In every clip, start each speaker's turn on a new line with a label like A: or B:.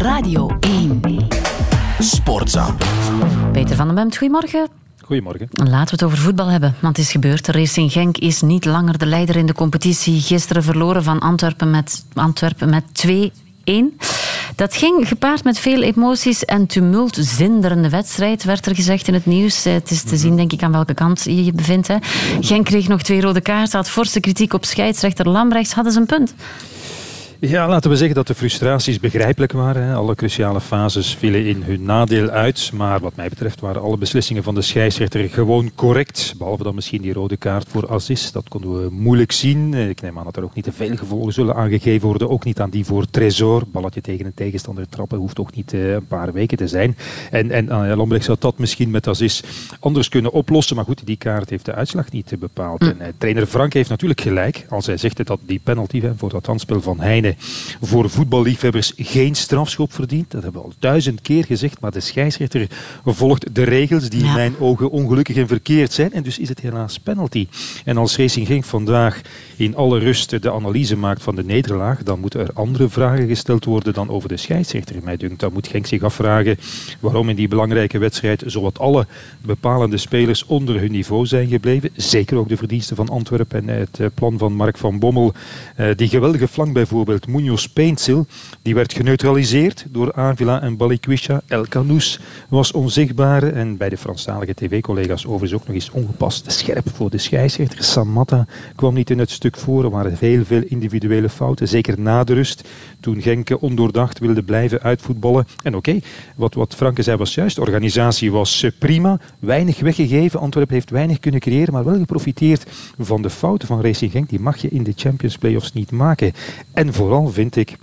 A: Radio 1.
B: Sportza.
C: Peter van den Bemt, goedemorgen.
D: Goedemorgen.
C: Laten we het over voetbal hebben, want het is gebeurd. Racing Genk is niet langer de leider in de competitie. Gisteren verloren van Antwerpen met, Antwerpen met 2-1. Dat ging gepaard met veel emoties en tumult. Zinderende wedstrijd, werd er gezegd in het nieuws. Eh, het is te zien, denk ik, aan welke kant je je bevindt. Hè. Genk kreeg nog twee rode kaarten, had forse kritiek op scheidsrechter Lambrechts. Hadden ze een punt?
D: Ja, laten we zeggen dat de frustraties begrijpelijk waren. Alle cruciale fases vielen in hun nadeel uit. Maar wat mij betreft waren alle beslissingen van de scheidsrechter gewoon correct. Behalve dan misschien die rode kaart voor Aziz. Dat konden we moeilijk zien. Ik neem aan dat er ook niet te veel gevolgen zullen aangegeven worden. Ook niet aan die voor Tresor. Balletje tegen een tegenstander trappen hoeft ook niet eh, een paar weken te zijn. En, en uh, zou dat misschien met Aziz anders kunnen oplossen. Maar goed, die kaart heeft de uitslag niet bepaald. En, uh, trainer Frank heeft natuurlijk gelijk als hij zegt dat die penalty hè, voor dat handspel van Voor voetballiefhebbers geen strafschop verdient. Dat hebben we al duizend keer gezegd, maar de scheidsrechter volgt de regels die in mijn ogen ongelukkig en verkeerd zijn. En dus is het helaas penalty. En als Racing Genk vandaag in alle rust de analyse maakt van de nederlaag, dan moeten er andere vragen gesteld worden dan over de scheidsrechter. Mij dunkt, dan moet Genk zich afvragen waarom in die belangrijke wedstrijd zowat alle bepalende spelers onder hun niveau zijn gebleven. Zeker ook de verdiensten van Antwerpen en het plan van Mark van Bommel. Die geweldige flank bijvoorbeeld Munoz Peinsil. Die werd geneutraliseerd door Avila en Balikwisha. El Canous was onzichtbaar. En bij de Franstalige tv-collega's overigens ook nog eens ongepast scherp voor de scheidsrechter. Samatta kwam niet in het stuk voor. Er waren heel veel individuele fouten. Zeker na de rust. Toen Genk ondoordacht wilde blijven uitvoetballen. En oké, wat, wat Franke zei was juist. De organisatie was prima. Weinig weggegeven. Antwerpen heeft weinig kunnen creëren. Maar wel geprofiteerd van de fouten van Racing Genk. Die mag je in de Champions Playoffs niet maken. En vooral vind ik,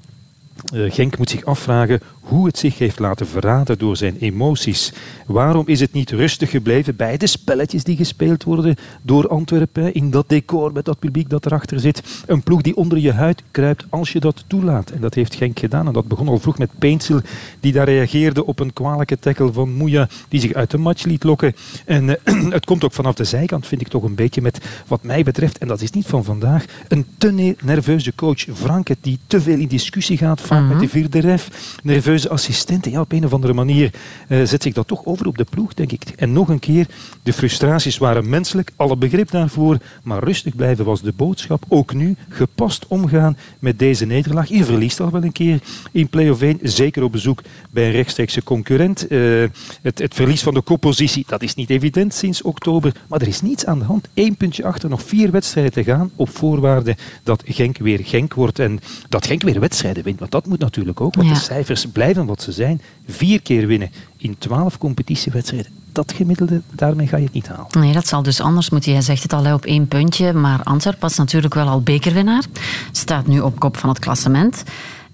D: uh, Genk moet zich afvragen hoe het zich heeft laten verraden door zijn emoties. Waarom is het niet rustig gebleven bij de spelletjes die gespeeld worden door Antwerpen in dat decor met dat publiek dat erachter zit? Een ploeg die onder je huid kruipt als je dat toelaat. En dat heeft Genk gedaan. En dat begon al vroeg met Peinsil, die daar reageerde op een kwalijke tackle van Moeja, die zich uit de match liet lokken. En uh, het komt ook vanaf de zijkant, vind ik toch een beetje met, wat mij betreft, en dat is niet van vandaag, een te nerveuze coach. Franke, die te veel in discussie gaat, vaak -hmm. met de vierde ref. Nerveus assistenten. Ja, op een of andere manier uh, zet zich dat toch over op de ploeg, denk ik. En nog een keer, de frustraties waren menselijk, alle begrip daarvoor, maar rustig blijven was de boodschap. Ook nu, gepast omgaan met deze nederlaag. Je verliest al wel een keer in play-off 1, zeker op bezoek bij een rechtstreekse concurrent. Uh, het, het verlies van de koppositie, dat is niet evident sinds oktober, maar er is niets aan de hand. Eén puntje achter, nog vier wedstrijden te gaan, op voorwaarde dat Genk weer Genk wordt en dat Genk weer wedstrijden wint. Want dat moet natuurlijk ook, want ja. de cijfers blijven blijven wat ze zijn. Vier keer winnen in twaalf competitiewedstrijden. Dat gemiddelde, daarmee ga je het niet halen.
C: Nee, dat zal dus anders moeten. Jij zegt het al op één puntje. Maar Antwerp was natuurlijk wel al bekerwinnaar. Staat nu op kop van het klassement.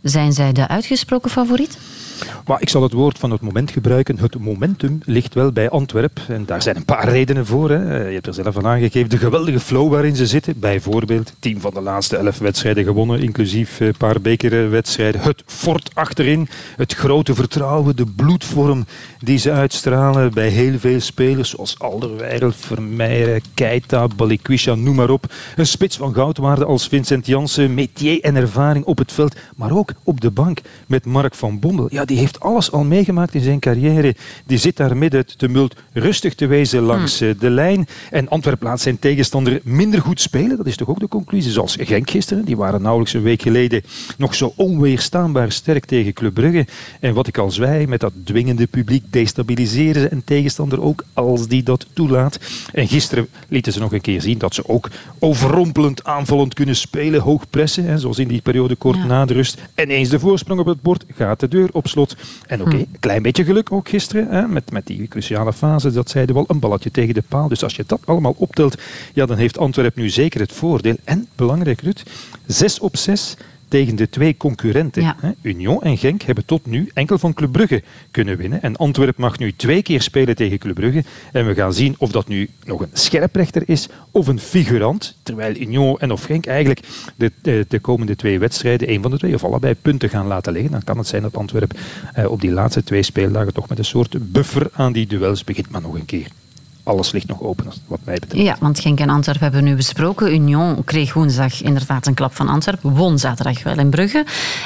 C: Zijn zij de uitgesproken favoriet?
D: Maar ik zal het woord van het moment gebruiken. Het momentum ligt wel bij Antwerp. En daar zijn een paar redenen voor. Hè. Je hebt er zelf van aangegeven. De geweldige flow waarin ze zitten. Bijvoorbeeld, team van de laatste elf wedstrijden gewonnen. Inclusief een paar bekerwedstrijden. Het fort achterin. Het grote vertrouwen. De bloedvorm die ze uitstralen bij heel veel spelers. Zoals Alderweireld, Vermeijeren, Keita, Balikwisha, noem maar op. Een spits van goudwaarde als Vincent Janssen. Metier en ervaring op het veld. Maar ook op de bank met Mark van Bommel. Ja, heeft alles al meegemaakt in zijn carrière. Die zit daar midden het tumult rustig te wezen langs hmm. de lijn. En Antwerp laat zijn tegenstander minder goed spelen. Dat is toch ook de conclusie. Zoals Genk gisteren. Die waren nauwelijks een week geleden nog zo onweerstaanbaar sterk tegen Club Brugge. En wat ik al zei, met dat dwingende publiek destabiliseren ze een tegenstander ook als die dat toelaat. En gisteren lieten ze nog een keer zien dat ze ook overrompelend aanvallend kunnen spelen. Hoog pressen, hè, zoals in die periode kort ja. na de rust. En eens de voorsprong op het bord gaat de deur op slot. En oké, okay, een klein beetje geluk ook gisteren. Hè, met, met die cruciale fase, dat zeiden wel, een balletje tegen de paal. Dus als je dat allemaal optelt, ja, dan heeft Antwerp nu zeker het voordeel. En, belangrijk Rut, 6 op 6 tegen de twee concurrenten. Ja. Union en Genk hebben tot nu enkel van Club Brugge kunnen winnen. En Antwerp mag nu twee keer spelen tegen Club Brugge. En we gaan zien of dat nu nog een scherprechter is of een figurant. Terwijl Union en of Genk eigenlijk de, de, de komende twee wedstrijden, één van de twee of allebei punten gaan laten liggen. Dan kan het zijn dat Antwerp eh, op die laatste twee speeldagen toch met een soort buffer aan die duels begint. Maar nog een keer. Alles ligt nog open, wat mij betreft.
C: Ja, want Genk en Antwerpen hebben we nu besproken. Union kreeg woensdag inderdaad een klap van Antwerpen. Won zaterdag wel in Brugge.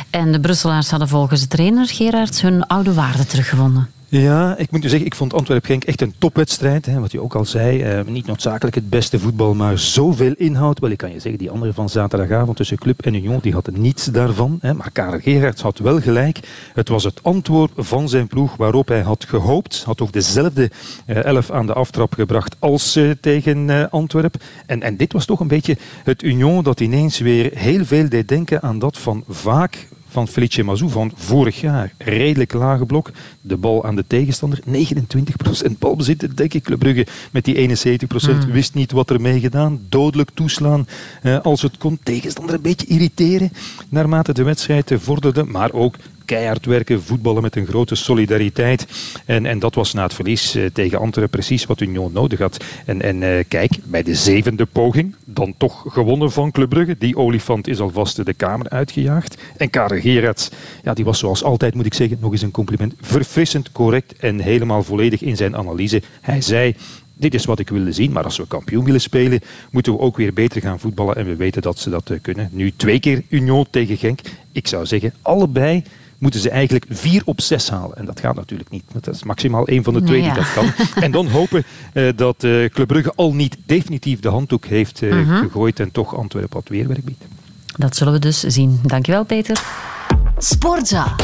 C: En de Brusselaars hadden volgens de trainer Gerards hun oude waarde teruggewonnen.
D: Ja, ik moet u zeggen, ik vond Antwerp-Genk echt een topwedstrijd. Hè, wat je ook al zei. Eh, niet noodzakelijk het beste voetbal, maar zoveel inhoud. Wel, ik kan je zeggen, die andere van zaterdagavond tussen Club en Union, die hadden niets daarvan. Hè. Maar Karel Gerards had wel gelijk. Het was het antwoord van zijn ploeg waarop hij had gehoopt. Had ook dezelfde eh, elf aan de aftrap gebracht als eh, tegen eh, Antwerp. En, en dit was toch een beetje het Union dat ineens weer heel veel deed denken aan dat van vaak van Felice Mazou van vorig jaar. Redelijk lage blok. De bal aan de tegenstander. 29% balbezit, denk ik. Club Brugge met die 71% mm. wist niet wat ermee gedaan. Dodelijk toeslaan eh, als het kon. Tegenstander een beetje irriteren naarmate de wedstrijd vorderde. Maar ook keihard werken, voetballen met een grote solidariteit. En, en dat was na het verlies eh, tegen Antwerpen precies wat Union nodig had. En, en uh, kijk, bij de zevende poging, dan toch gewonnen van Club Brugge. Die olifant is alvast de kamer uitgejaagd. En Karel Gerards, ja, die was zoals altijd, moet ik zeggen, nog eens een compliment. Verfrissend, correct en helemaal volledig in zijn analyse. Hij zei, dit is wat ik wilde zien. Maar als we kampioen willen spelen, moeten we ook weer beter gaan voetballen. En we weten dat ze dat kunnen. Nu twee keer Union tegen Genk. Ik zou zeggen, allebei moeten ze eigenlijk vier op zes halen. En dat gaat natuurlijk niet. Dat is maximaal één van de twee die dat kan. En dan hopen uh, dat uh, Club Brugge al niet definitief de handdoek heeft uh, uh -huh. gegooid en toch Antwerpen wat weerwerk biedt.
C: Dat zullen we dus zien. Dankjewel, Peter. Sportza.